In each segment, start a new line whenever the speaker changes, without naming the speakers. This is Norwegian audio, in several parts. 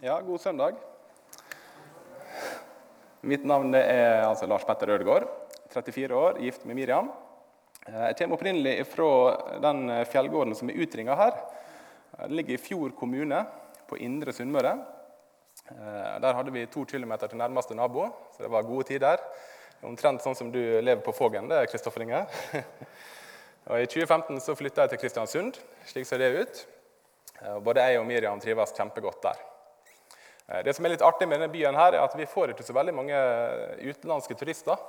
Ja, god søndag. Mitt navn er altså Lars Petter Ødegaard, 34 år, gift med Miriam. Eh, jeg kommer opprinnelig fra den fjellgården som er utringa her. Det ligger i Fjord kommune på Indre Sunnmøre. Eh, der hadde vi to km til nærmeste nabo, så det var gode tider. Omtrent sånn som du lever på Fågen, det er Kristoffer Inge. Og I 2015 så flytta jeg til Kristiansund, slik ser det ut. Eh, både jeg og Miriam trives kjempegodt der. Eh, det som er litt artig med denne byen, her er at vi får ikke så veldig mange utenlandske turister.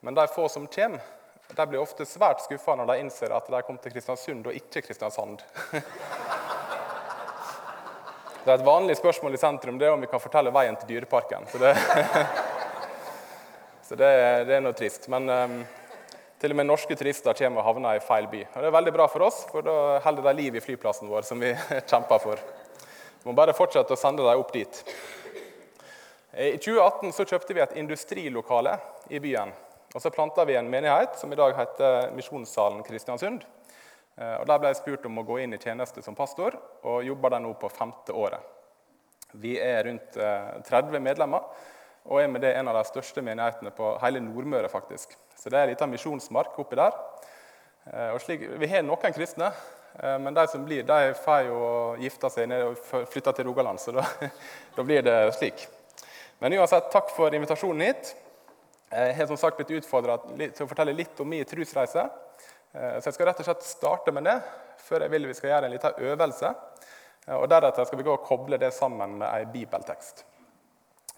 Men de få som kommer, de blir ofte svært skuffa når de innser at de kom til Kristiansund og ikke Kristiansand. Det er Et vanlig spørsmål i sentrum det er om vi kan fortelle veien til Dyreparken. Så det, så det, det er noe trist. Men um, til og med norske turister kommer og havner i feil by. Og Det er veldig bra for oss, for da holder de liv i flyplassen vår, som vi kjemper for. Vi må bare fortsette å sende dem opp dit. I 2018 så kjøpte vi et industrilokale i byen. Og så planta vi en menighet som i dag heter Misjonssalen Kristiansund. Eh, og Der ble jeg spurt om å gå inn i tjeneste som pastor, og jobber der nå på femte året. Vi er rundt 30 eh, medlemmer og er med det en av de største menighetene på hele Nordmøre. faktisk. Så det er ei lita misjonsmark oppi der. Eh, og slik, vi har noen kristne, men de som blir, de får jo gifte seg ned og flytte til Rogaland. Så da, da, blir det slik. Men uansett, takk for invitasjonen hit. Jeg har som sagt blitt utfordra til å fortelle litt om min trosreise. Eh, så jeg skal rett og slett starte med det før jeg vil vi skal gjøre en liten øvelse. Eh, og Deretter skal vi gå og koble det sammen med en bibeltekst.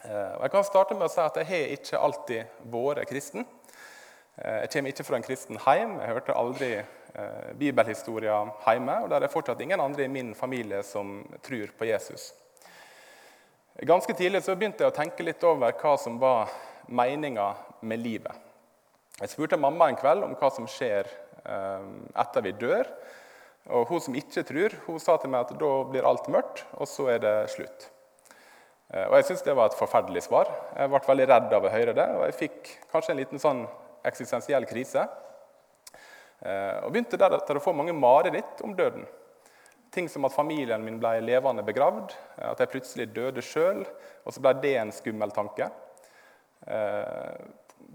Eh, og Jeg kan starte med å si at jeg har ikke alltid vært kristen. Jeg kommer ikke fra en kristen heim. Jeg hørte aldri bibelhistorier hjemme. Og det er fortsatt ingen andre i min familie som tror på Jesus. Ganske tidlig så begynte jeg å tenke litt over hva som var meninga med livet. Jeg spurte mamma en kveld om hva som skjer Eh, etter vi dør. Og Hun som ikke tror, hun sa til meg at da blir alt mørkt, og så er det slutt. Eh, og Jeg syntes det var et forferdelig svar. Jeg ble veldig redd av å høre det, og jeg fikk kanskje en liten sånn eksistensiell krise. Eh, og begynte deretter å få mange mareritt om døden. Ting som at familien min ble levende begravd, at jeg plutselig døde sjøl. Og så ble det en skummel tanke.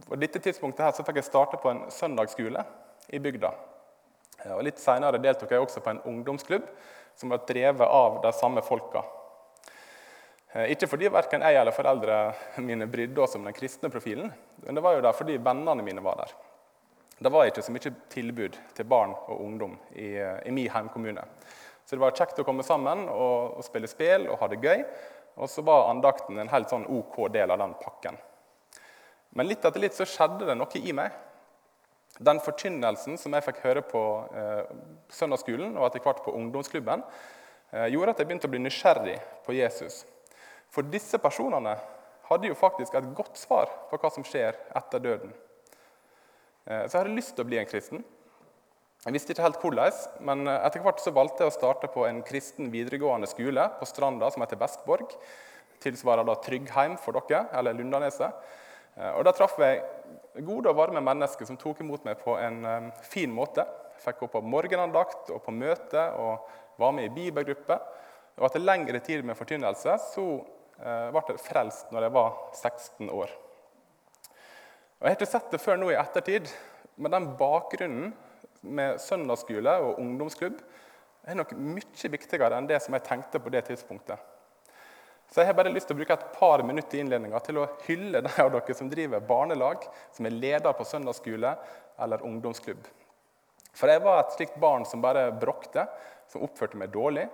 På dette tidspunktet her så fikk jeg starte på en søndagsskole i bygda. Og litt Senere deltok jeg også på en ungdomsklubb som var drevet av de samme folka. Eh, ikke fordi verken jeg eller foreldre mine brydde oss om den kristne profilen, men det var jo der fordi vennene mine var der. Det var ikke så mye tilbud til barn og ungdom i, i min heimkommune. Så det var kjekt å komme sammen og, og spille spill og ha det gøy. Og så var andakten en helt sånn OK del av den pakken. Men litt etter litt så skjedde det noe i meg. Den forkynnelsen som jeg fikk høre på eh, søndagsskolen og etter hvert på ungdomsklubben, eh, gjorde at jeg begynte å bli nysgjerrig på Jesus. For disse personene hadde jo faktisk et godt svar på hva som skjer etter døden. Eh, så jeg hadde lyst til å bli en kristen. Jeg visste ikke helt hvordan, men etter hvert så valgte jeg å starte på en kristen videregående skole på Stranda som heter Vestborg. Tilsvarer da Tryggheim for dere, eller Lundaneset. Eh, og Da traff jeg gode og varme mennesker som tok imot meg på en fin måte. Fikk gå på morgenandakt og på møte og var med i bibelgruppe. Og etter lengre tid med forkynnelse så ble frelst når jeg var 16 år. Jeg har ikke sett det før nå i ettertid, men den bakgrunnen med søndagsskole og ungdomsklubb er nok mye viktigere enn det som jeg tenkte på det tidspunktet. Så jeg har bare lyst til å bruke et par minutter i innledninga til å hylle de av dere som driver barnelag, som er leder på søndagsskole eller ungdomsklubb. For jeg var et slikt barn som bare bråkte, som oppførte meg dårlig.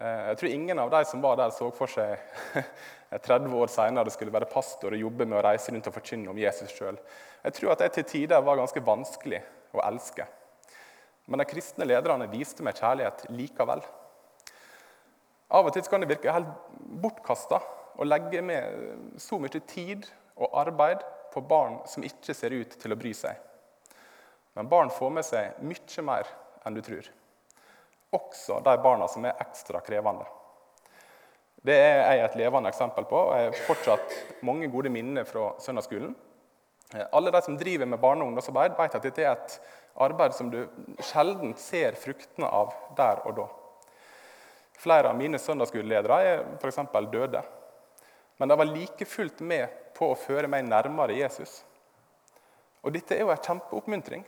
Eh, jeg tror ingen av de som var der, så for seg 30 år senere skulle være pastor og jobbe med å reise rundt og forkynne om Jesus sjøl. Jeg tror at jeg til tider var ganske vanskelig å elske. Men de kristne lederne viste meg kjærlighet likevel. Av og til kan det virke helt bortkasta å legge med så mye tid og arbeid på barn som ikke ser ut til å bry seg. Men barn får med seg mye mer enn du tror. Også de barna som er ekstra krevende. Det er jeg et levende eksempel på, og jeg har fortsatt mange gode minner fra søndagsskolen. Alle de som driver med barne- og ungdomsarbeid, vet at dette er et arbeid som du sjelden ser fruktene av der og da. Flere av mine søndagsskoleledere er f.eks. døde. Men de var like fullt med på å føre meg nærmere Jesus. Og dette er jo en kjempeoppmuntring.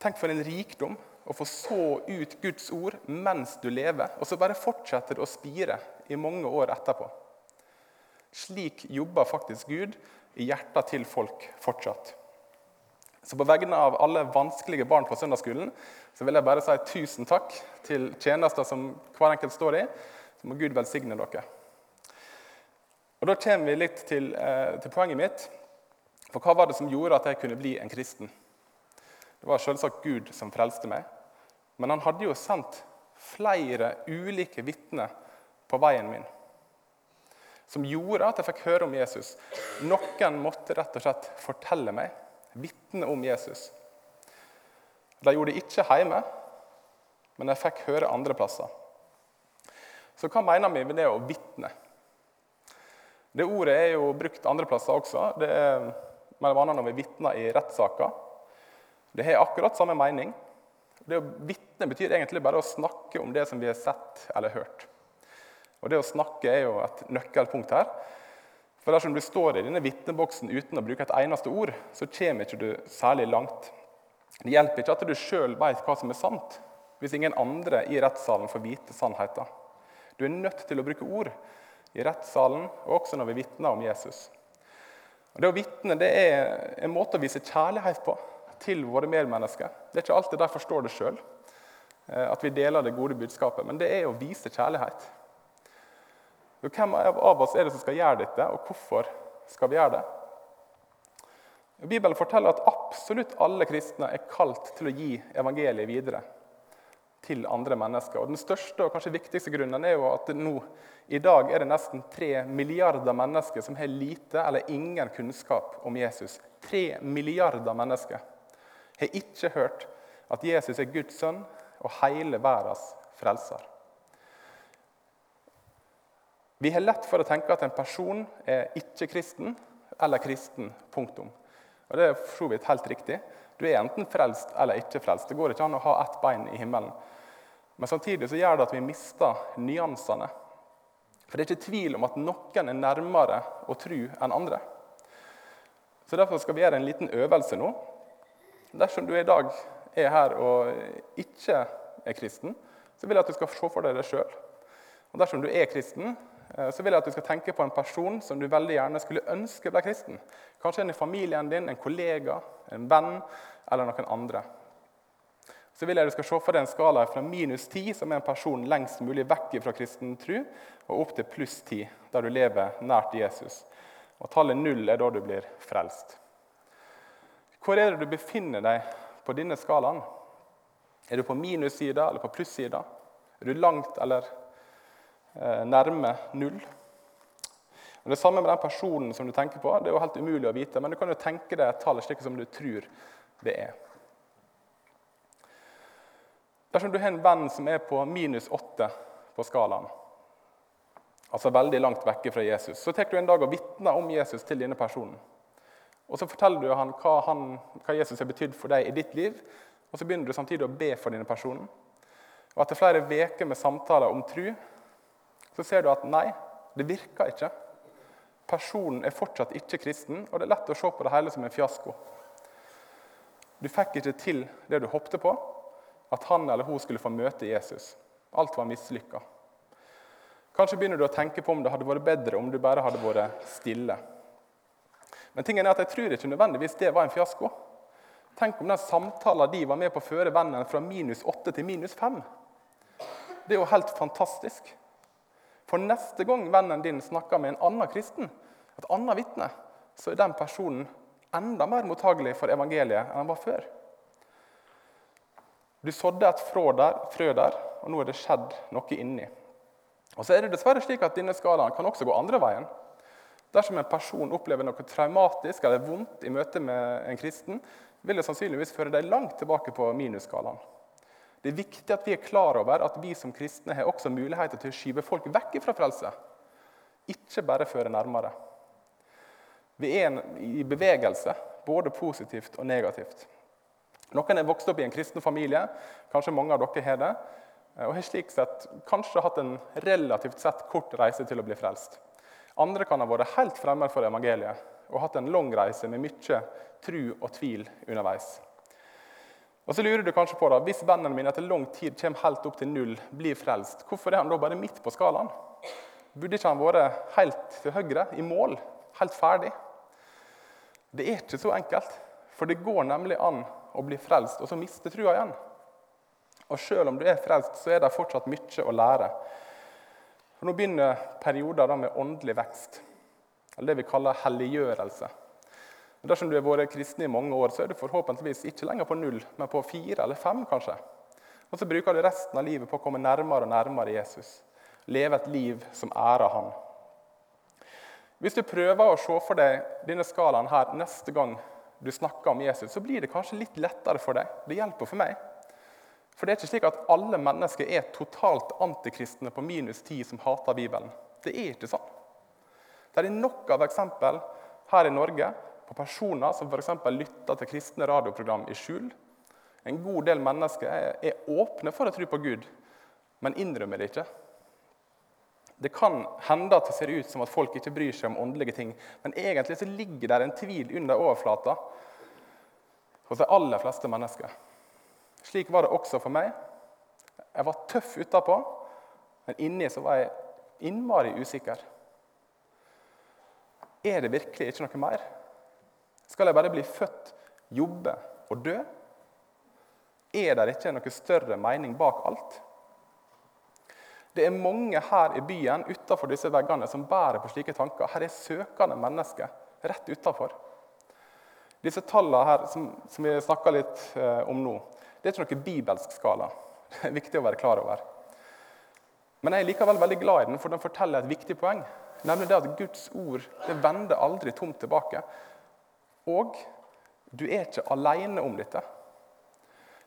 Tenk for en rikdom å få så ut Guds ord mens du lever, og så bare fortsetter det å spire i mange år etterpå. Slik jobber faktisk Gud i hjertet til folk fortsatt. Så på vegne av alle vanskelige barn på søndagsskolen så vil jeg bare si tusen takk til tjenester som hver enkelt står i. Så må Gud velsigne dere. Og Da kommer vi litt til, eh, til, poenget mitt. For hva var det som gjorde at jeg kunne bli en kristen? Det var selvsagt Gud som frelste meg. Men han hadde jo sendt flere ulike vitner på veien min. Som gjorde at jeg fikk høre om Jesus. Noen måtte rett og slett fortelle meg vitne om Jesus. De gjorde det ikke hjemme, men jeg fikk høre andre plasser. Så hva mener vi med det å vitne? Det ordet er jo brukt andre plasser også. Det er bl.a. når vi vitner i rettssaker. Det har akkurat samme mening. Det å vitne betyr egentlig bare å snakke om det som vi har sett eller hørt. Og Det å snakke er jo et nøkkelpunkt her. For dersom du står i denne vitneboksen uten å bruke et eneste ord, så kommer ikke du særlig langt. Det hjelper ikke at du sjøl vet hva som er sant, hvis ingen andre i rettssalen får vite sannheten. Du er nødt til å bruke ord i rettssalen og også når vi vitner om Jesus. Og det å vitne er en måte å vise kjærlighet på til våre medmennesker. Det er ikke alltid de forstår det sjøl, eh, at vi deler det gode budskapet, men det er å vise kjærlighet. Hvem av oss er det som skal gjøre dette, og hvorfor skal vi gjøre det? Bibelen forteller at absolutt alle kristne er kalt til å gi evangeliet videre til andre mennesker. Og Den største og kanskje viktigste grunnen er jo at nå, i dag er det nesten tre milliarder mennesker som har lite eller ingen kunnskap om Jesus. Tre milliarder mennesker har ikke hørt at Jesus er Guds sønn og hele verdens frelser. Vi har lett for å tenke at en person er ikke-kristen eller kristen. Punktum. Og Det er for så vidt helt riktig. Du er enten frelst eller ikke frelst. Det går ikke an å ha ett bein i himmelen. Men samtidig så gjør det at vi mister nyansene. For det er ikke tvil om at noen er nærmere å tro enn andre. Så Derfor skal vi gjøre en liten øvelse nå. Dersom du i dag er her og ikke er kristen, så vil jeg at du skal se for deg det sjøl. Og dersom du er kristen, Eh, så vil jeg at du skal tenke på en person som du veldig gjerne skulle ønske ble kristen. Kanskje en i familien din, en kollega, en venn eller noen andre. Så vil jeg at du skal se for deg en skala fra minus 10, som er en person lengst mulig vekk fra kristen tro, og opp til pluss 10, der du lever nært Jesus. Og Tallet null er da du blir frelst. Hvor er det du befinner deg på denne skalaen? Er du på minussida eller på plussida? Er du langt eller Eh, nærme null. Og Det samme med den personen som du tenker på. Det er jo helt umulig å vite, men du kan jo tenke deg et tall slik som du tror det er. Dersom du har en venn som er på minus åtte på skalaen, altså veldig langt vekke fra Jesus, så tar du en dag og vitner om Jesus til denne personen. Og Så forteller du han hva, han, hva Jesus har betydd for deg i ditt liv, og så begynner du samtidig å be for denne personen. Og Etter flere uker med samtaler om tru, så ser du at nei, det virker ikke. Personen er fortsatt ikke kristen, og det er lett å se på det hele som en fiasko. Du fikk ikke til det du håpte på, at han eller hun skulle få møte Jesus. Alt var mislykka. Kanskje begynner du å tenke på om det hadde vært bedre om du bare hadde vært stille. Men tingen er at jeg tror ikke nødvendigvis det var en fiasko. Tenk om den samtalen de var med på å føre vennen fra minus åtte til minus fem. Det er jo helt fantastisk. For neste gang vennen din snakker med en annen kristen, et annet vitne, så er den personen enda mer mottagelig for evangeliet enn han var før. Du sådde et der, frø der, og nå er det skjedd noe inni. Og så er det dessverre slik at Denne skalaen kan også gå andre veien. Dersom en person opplever noe traumatisk eller vondt i møte med en kristen, vil det sannsynligvis føre deg langt tilbake på minusskalaen. Det er viktig at vi er klar over at vi som kristne har også muligheter til å skyve folk vekk fra frelse. Ikke bare føre nærmere. Vi er i bevegelse, både positivt og negativt. Noen er vokst opp i en kristen familie, kanskje mange av dere har det. og har slik sett kanskje hatt en relativt sett kort reise til å bli frelst. Andre kan ha vært helt fremmed for evangeliet og hatt en lang reise med mye tru og tvil underveis. Og så lurer du kanskje på da, Hvis vennen mine etter lang tid kommer helt opp til null, blir frelst, hvorfor er han da bare midt på skalaen? Burde ikke han vært helt til høyre, i mål, helt ferdig? Det er ikke så enkelt, for det går nemlig an å bli frelst og så miste trua igjen. Og selv om du er frelst, så er det fortsatt mye å lære. For nå begynner perioder med åndelig vekst, eller det vi kaller helliggjørelse. Dersom du har vært kristen i mange år, så er du forhåpentligvis ikke lenger på null, men på fire eller fem, kanskje. Og så bruker du resten av livet på å komme nærmere og nærmere Jesus. Leve et liv som ærer Han. Hvis du prøver å se for deg denne skalaen her neste gang du snakker om Jesus, så blir det kanskje litt lettere for deg. Det hjelper for meg. For det er ikke slik at alle mennesker er totalt antikristne på minus ti som hater Bibelen. Det er ikke sånn. Det er nok av eksempel her i Norge på personer som f.eks. lytter til kristne radioprogram i skjul. En god del mennesker er, åpne for å tro på Gud, men innrømmer det ikke. Det kan hende at det ser ut som at folk ikke bryr seg om åndelige ting, men egentlig så ligger det en tvil under overflata hos de aller fleste mennesker. Slik var det også for meg. Jeg var tøff utapå, men inni så var jeg innmari usikker. Er det virkelig ikke noe mer? Skal jeg bare bli født, jobbe og dø? Er det ikke noe større mening bak alt? Det er mange her i byen utenfor disse veggene som bærer på slike tanker. Her er søkende mennesker rett utenfor. Disse tallene her som, som vi snakka litt eh, om nå, det er ikke noe bibelsk skala. Det er viktig å være klar over. Men jeg er likevel veldig glad i den, for den forteller et viktig poeng. Nemlig det at Guds ord det vender aldri tomt tilbake. Og du er ikke alene om dette.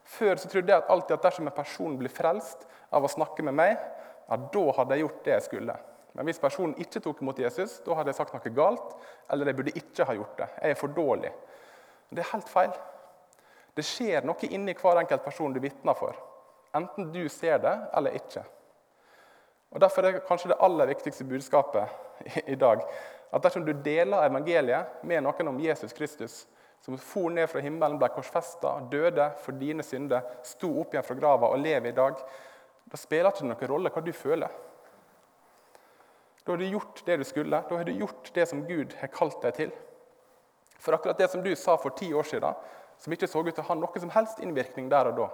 Før så trodde jeg alltid at dersom en person blir frelst av å snakke med meg, ja, da hadde jeg gjort det jeg skulle. Men hvis personen ikke tok imot Jesus, da hadde jeg sagt noe galt. Eller jeg burde ikke ha gjort det. Jeg er for dårlig. Det er helt feil. Det skjer noe inni hver enkelt person du vitner for. Enten du ser det eller ikke. Og Derfor er det kanskje det aller viktigste budskapet i dag at dersom du deler evangeliet med noen om Jesus Kristus, som for ned fra himmelen, ble korsfesta, døde for dine synder, sto opp igjen fra grava og lever i dag, da spiller det ikke noen rolle hva du føler. Da har du gjort det du skulle. Da har du gjort det som Gud har kalt deg til. For akkurat det som du sa for ti år siden, som ikke så ut til å ha noe som helst innvirkning der og da,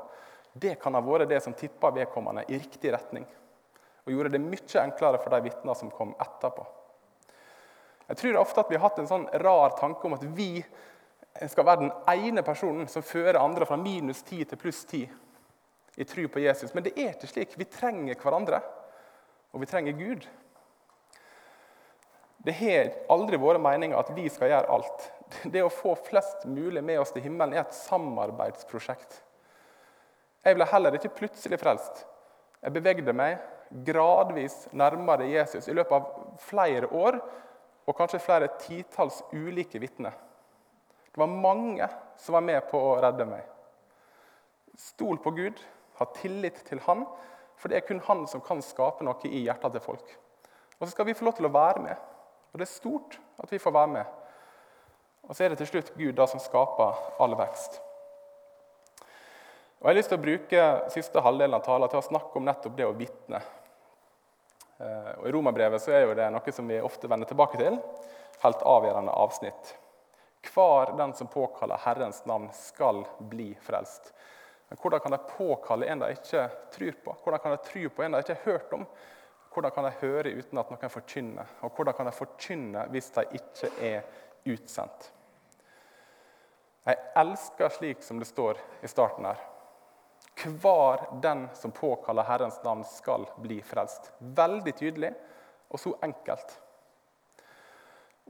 det kan ha vært det som tippa vedkommende i riktig retning. Og gjorde det mye enklere for de vitnene som kom etterpå. Jeg tror ofte at vi har hatt en sånn rar tanke om at vi skal være den ene personen som fører andre fra minus ti til pluss ti i tro på Jesus. Men det er ikke slik. Vi trenger hverandre, og vi trenger Gud. Det har aldri vært meninga at vi skal gjøre alt. Det å få flest mulig med oss til himmelen er et samarbeidsprosjekt. Jeg ble heller ikke plutselig frelst. Jeg bevegde meg gradvis nærmere Jesus i løpet av flere år og kanskje flere titalls ulike vitner. Det var mange som var med på å redde meg. Stol på Gud, ha tillit til Han, for det er kun Han som kan skape noe i hjertet til folk. Og så skal vi få lov til å være med. Og det er stort at vi får være med. Og så er det til slutt Gud da som skaper all vekst. Og Jeg har lyst til å bruke siste halvdelen av talen til å snakke om nettopp det å vitne. Eh, og I Romerbrevet så er jo det noe som vi ofte vender tilbake til. Helt avgjørende avsnitt. Hver den som påkaller Herrens navn, skal bli frelst. Men hvordan kan de påkalle en de ikke tror på? Hvordan kan de tro på en de ikke har hørt om? Hvordan kan de høre uten at noen forkynner? Og hvordan kan de forkynne hvis de ikke er utsendt? Jeg elsker slik som det står i starten her. Hver den som påkaller Herrens navn, skal bli frelst. Veldig tydelig og så enkelt.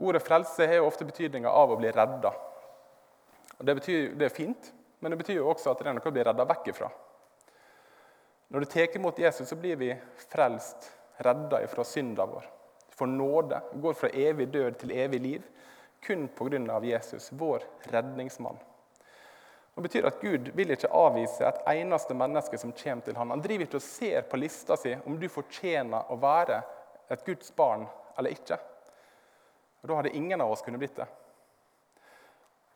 Ordet frelse har jo ofte betydninga av å bli redda. Det, betyr, det er fint, men det betyr jo også at det er noe å bli redda vekk ifra. Når du tar imot Jesus, så blir vi frelst, redda ifra synda vår. For nåde. Går fra evig død til evig liv kun pga. Jesus, vår redningsmann. Det betyr at Gud vil ikke avvise et eneste menneske som kommer til ham. Han driver ikke og ser på lista si om du fortjener å være et Guds barn eller ikke. Og Da hadde ingen av oss kunnet blitt det.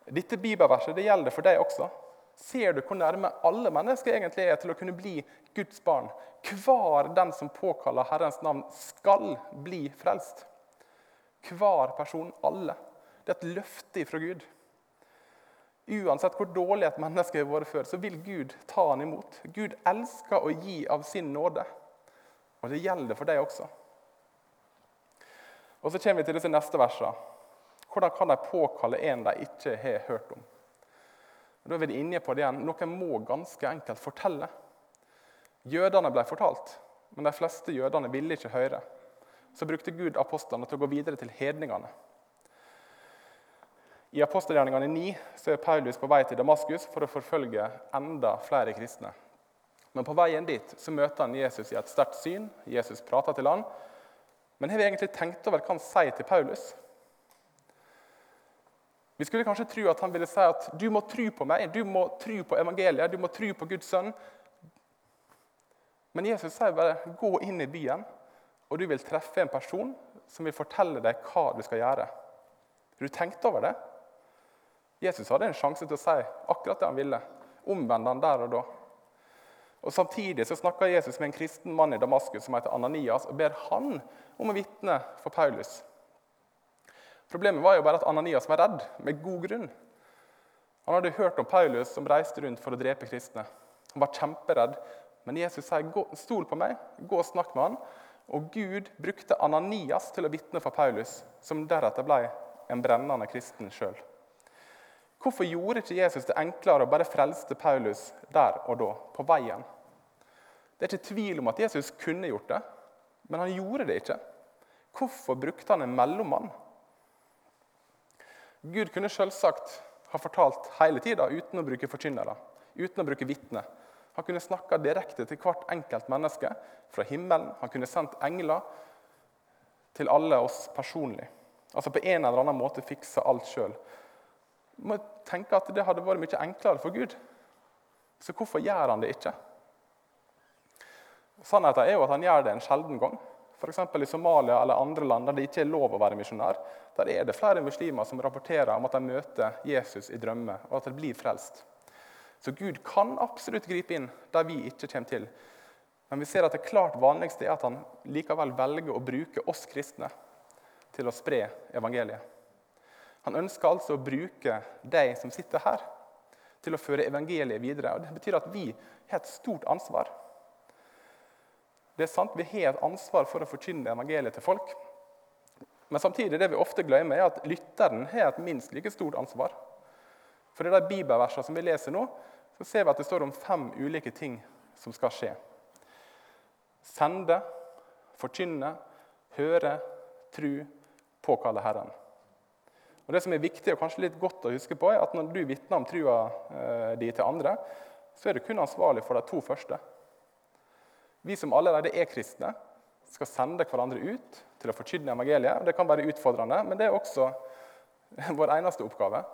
Dette bibelverset det gjelder for deg også. Ser du hvor nærme alle mennesker egentlig er til å kunne bli Guds barn? Hver den som påkaller Herrens navn, skal bli frelst. Hver person, alle. Det er et løfte fra Gud. Uansett hvor dårlig et menneske har vært før, så vil Gud ta han imot. Gud elsker å gi av sin nåde, og det gjelder for deg også. Og Så kommer vi til disse neste versene. Hvordan kan de påkalle en de ikke har hørt om? Og da er vi inne på det igjen. Noen må ganske enkelt fortelle. Jødene ble fortalt, men de fleste jødene ville ikke høre. Så brukte Gud apostlene til å gå videre til hedningene. I apostelgjerningene 9 så er Paulus på vei til Damaskus for å forfølge enda flere kristne. Men på veien dit så møter han Jesus i et sterkt syn. Jesus prater til han. Men har vi egentlig tenkt over hva han sier til Paulus? Vi skulle kanskje tro at han ville si at du må tro på meg, du må tro på evangeliet, du må tro på Guds sønn. Men Jesus sier bare gå inn i byen, og du vil treffe en person som vil fortelle deg hva du skal gjøre. Har du tenkt over det? Jesus hadde en sjanse til å si akkurat det han ville. Omvende han der og da. Og Samtidig så snakker Jesus med en kristen mann i Damaskus som heter Ananias, og ber han om å vitne for Paulus. Problemet var jo bare at Ananias var redd, med god grunn. Han hadde hørt om Paulus som reiste rundt for å drepe kristne. Han var kjemperedd. Men Jesus sier, 'Stol på meg, gå og snakk med han.' Og Gud brukte Ananias til å vitne for Paulus, som deretter ble en brennende kristen sjøl. Hvorfor gjorde ikke Jesus det enklere å bare frelse Paulus der og da, på veien? Det er ikke tvil om at Jesus kunne gjort det, men han gjorde det ikke. Hvorfor brukte han en mellommann? Gud kunne selvsagt ha fortalt hele tida uten å bruke forkynnere, uten å bruke vitner. Han kunne snakka direkte til hvert enkelt menneske fra himmelen. Han kunne sendt engler til alle oss personlig. Altså på en eller annen måte fikse alt sjøl må tenke at det hadde vært mye enklere for Gud. Så hvorfor gjør han det ikke? Sannheten er jo at han gjør det en sjelden gang. F.eks. i Somalia eller andre land der det ikke er lov å være misjonær. Der er det flere muslimer som rapporterer om at de møter Jesus i drømmer, og at de blir frelst. Så Gud kan absolutt gripe inn der vi ikke kommer til. Men vi ser at det klart vanligste er at han likevel velger å bruke oss kristne til å spre evangeliet. Han ønsker altså å bruke deg som sitter her, til å føre evangeliet videre. Og Det betyr at vi har et stort ansvar. Det er sant, Vi har et ansvar for å forkynne evangeliet til folk. Men samtidig det vi ofte glemmer, er at lytteren har et minst like stort ansvar. For i de bibelversene som vi leser nå, så ser vi at det står om fem ulike ting som skal skje. Sende, forkynne, høre, tru, påkalle Herren. Og Det som er viktig og kanskje litt godt å huske på, er at når du vitner om trua eh, di til andre, så er du kun ansvarlig for de to første. Vi som allerede er kristne, skal sende hverandre ut til å forkynne evangeliet. Det kan være utfordrende, men det er også vår eneste oppgave.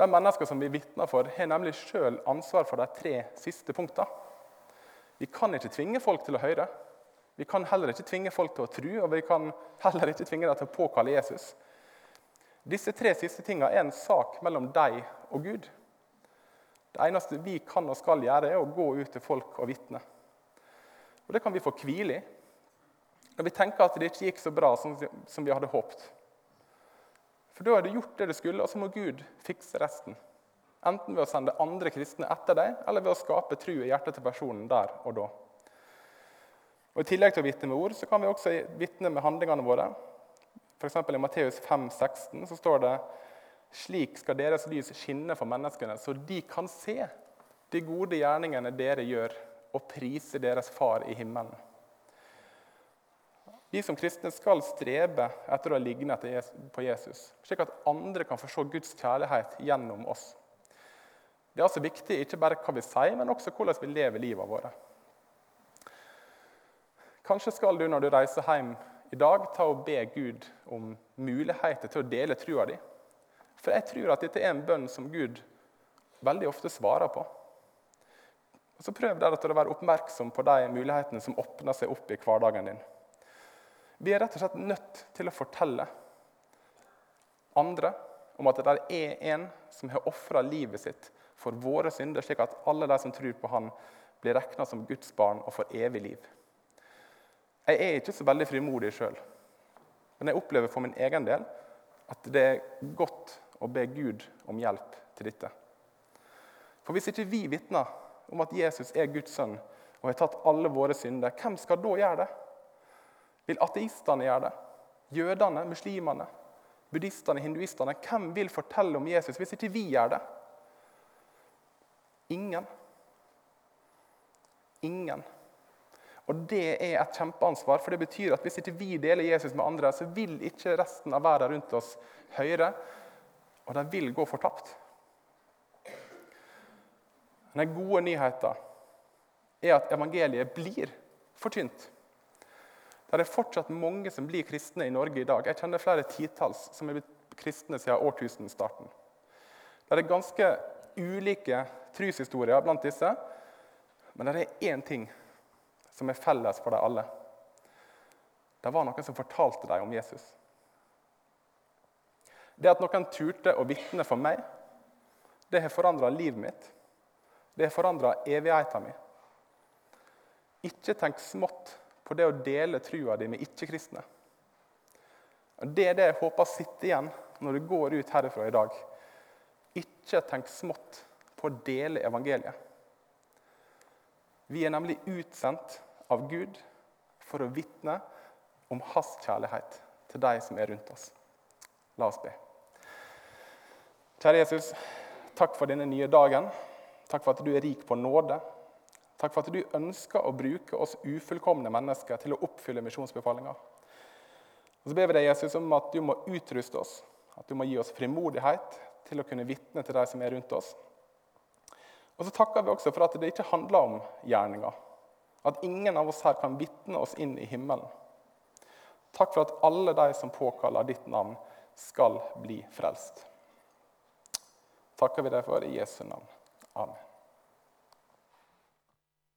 De mennesker som vi vitner for, har nemlig sjøl ansvar for de tre siste punktene. Vi kan ikke tvinge folk til å høre. Vi kan heller ikke tvinge folk til å tro, og vi kan heller ikke tvinge dem til å påkalle Jesus. Disse tre siste tingene er en sak mellom deg og Gud. Det eneste vi kan og skal gjøre, er å gå ut til folk og vitne. Og Det kan vi få hvile i når vi tenker at det ikke gikk så bra som vi hadde håpet. For da har du gjort det du skulle, og så må Gud fikse resten. Enten ved å sende andre kristne etter deg, eller ved å skape tru i hjertet til personen der og da. Og I tillegg til å vitne med ord, så kan vi også vitne med handlingene våre. F.eks. i Matteus 5, 16 så står det slik skal deres lys skinne for menneskene, så de kan se de gode gjerningene dere gjør, og prise deres Far i himmelen. Vi som kristne skal strebe etter å ligne på Jesus, slik at andre kan få se Guds kjærlighet gjennom oss. Det er altså viktig ikke bare hva vi sier, men også hvordan vi lever livet vårt. Kanskje skal du når du reiser hjem i dag ta og be Gud om muligheter til å dele trua di. For jeg tror at dette er en bønn som Gud veldig ofte svarer på. Så Prøv deretter å være oppmerksom på de mulighetene som åpner seg opp i hverdagen din. Vi er rett og slett nødt til å fortelle andre om at det er en som har ofra livet sitt for våre synder, slik at alle de som tror på Han, blir regna som Guds barn og får evig liv. Jeg er ikke så veldig frimodig sjøl, men jeg opplever for min egen del at det er godt å be Gud om hjelp til dette. For hvis ikke vi vitner om at Jesus er Guds sønn og har tatt alle våre synder, hvem skal da gjøre det? Vil ateistene gjøre det? Jødene? Muslimene? Buddhistene? Hinduistene? Hvem vil fortelle om Jesus hvis ikke vi gjør det? Ingen. Ingen. Og Det er et kjempeansvar, for det betyr at hvis ikke vi deler Jesus med andre, så vil ikke resten av verden rundt oss høre, og de vil gå fortapt. Den gode nyheten er at evangeliet blir forkynt. Det er fortsatt mange som blir kristne i Norge i dag. Jeg kjenner flere titalls som er blitt kristne siden årtusenstarten. Det er ganske ulike troshistorier blant disse, men det er én ting som er felles for dem alle. Det var noen som fortalte dem om Jesus. Det at noen turte å vitne for meg, det har forandra livet mitt. Det har forandra evigheten min. Ikke tenk smått på det å dele trua di med ikke-kristne. Det er det jeg håper sitter igjen når du går ut herifra i dag. Ikke tenk smått på å dele evangeliet. Vi er nemlig utsendt av Gud for å vitne om hans kjærlighet til de som er rundt oss. La oss be. Kjære Jesus, takk for denne nye dagen. Takk for at du er rik på nåde. Takk for at du ønsker å bruke oss ufullkomne mennesker til å oppfylle misjonsbefalinga. Så ber vi deg, Jesus, om at du må utruste oss, at du må gi oss frimodighet til å kunne vitne til de som er rundt oss. Og så takker vi også for at det ikke handler om gjerninger. At ingen av oss her kan vitne oss inn i himmelen. Takk for at alle de som påkaller ditt navn, skal bli frelst. Takker vi deg for i Jesu navn. Amen.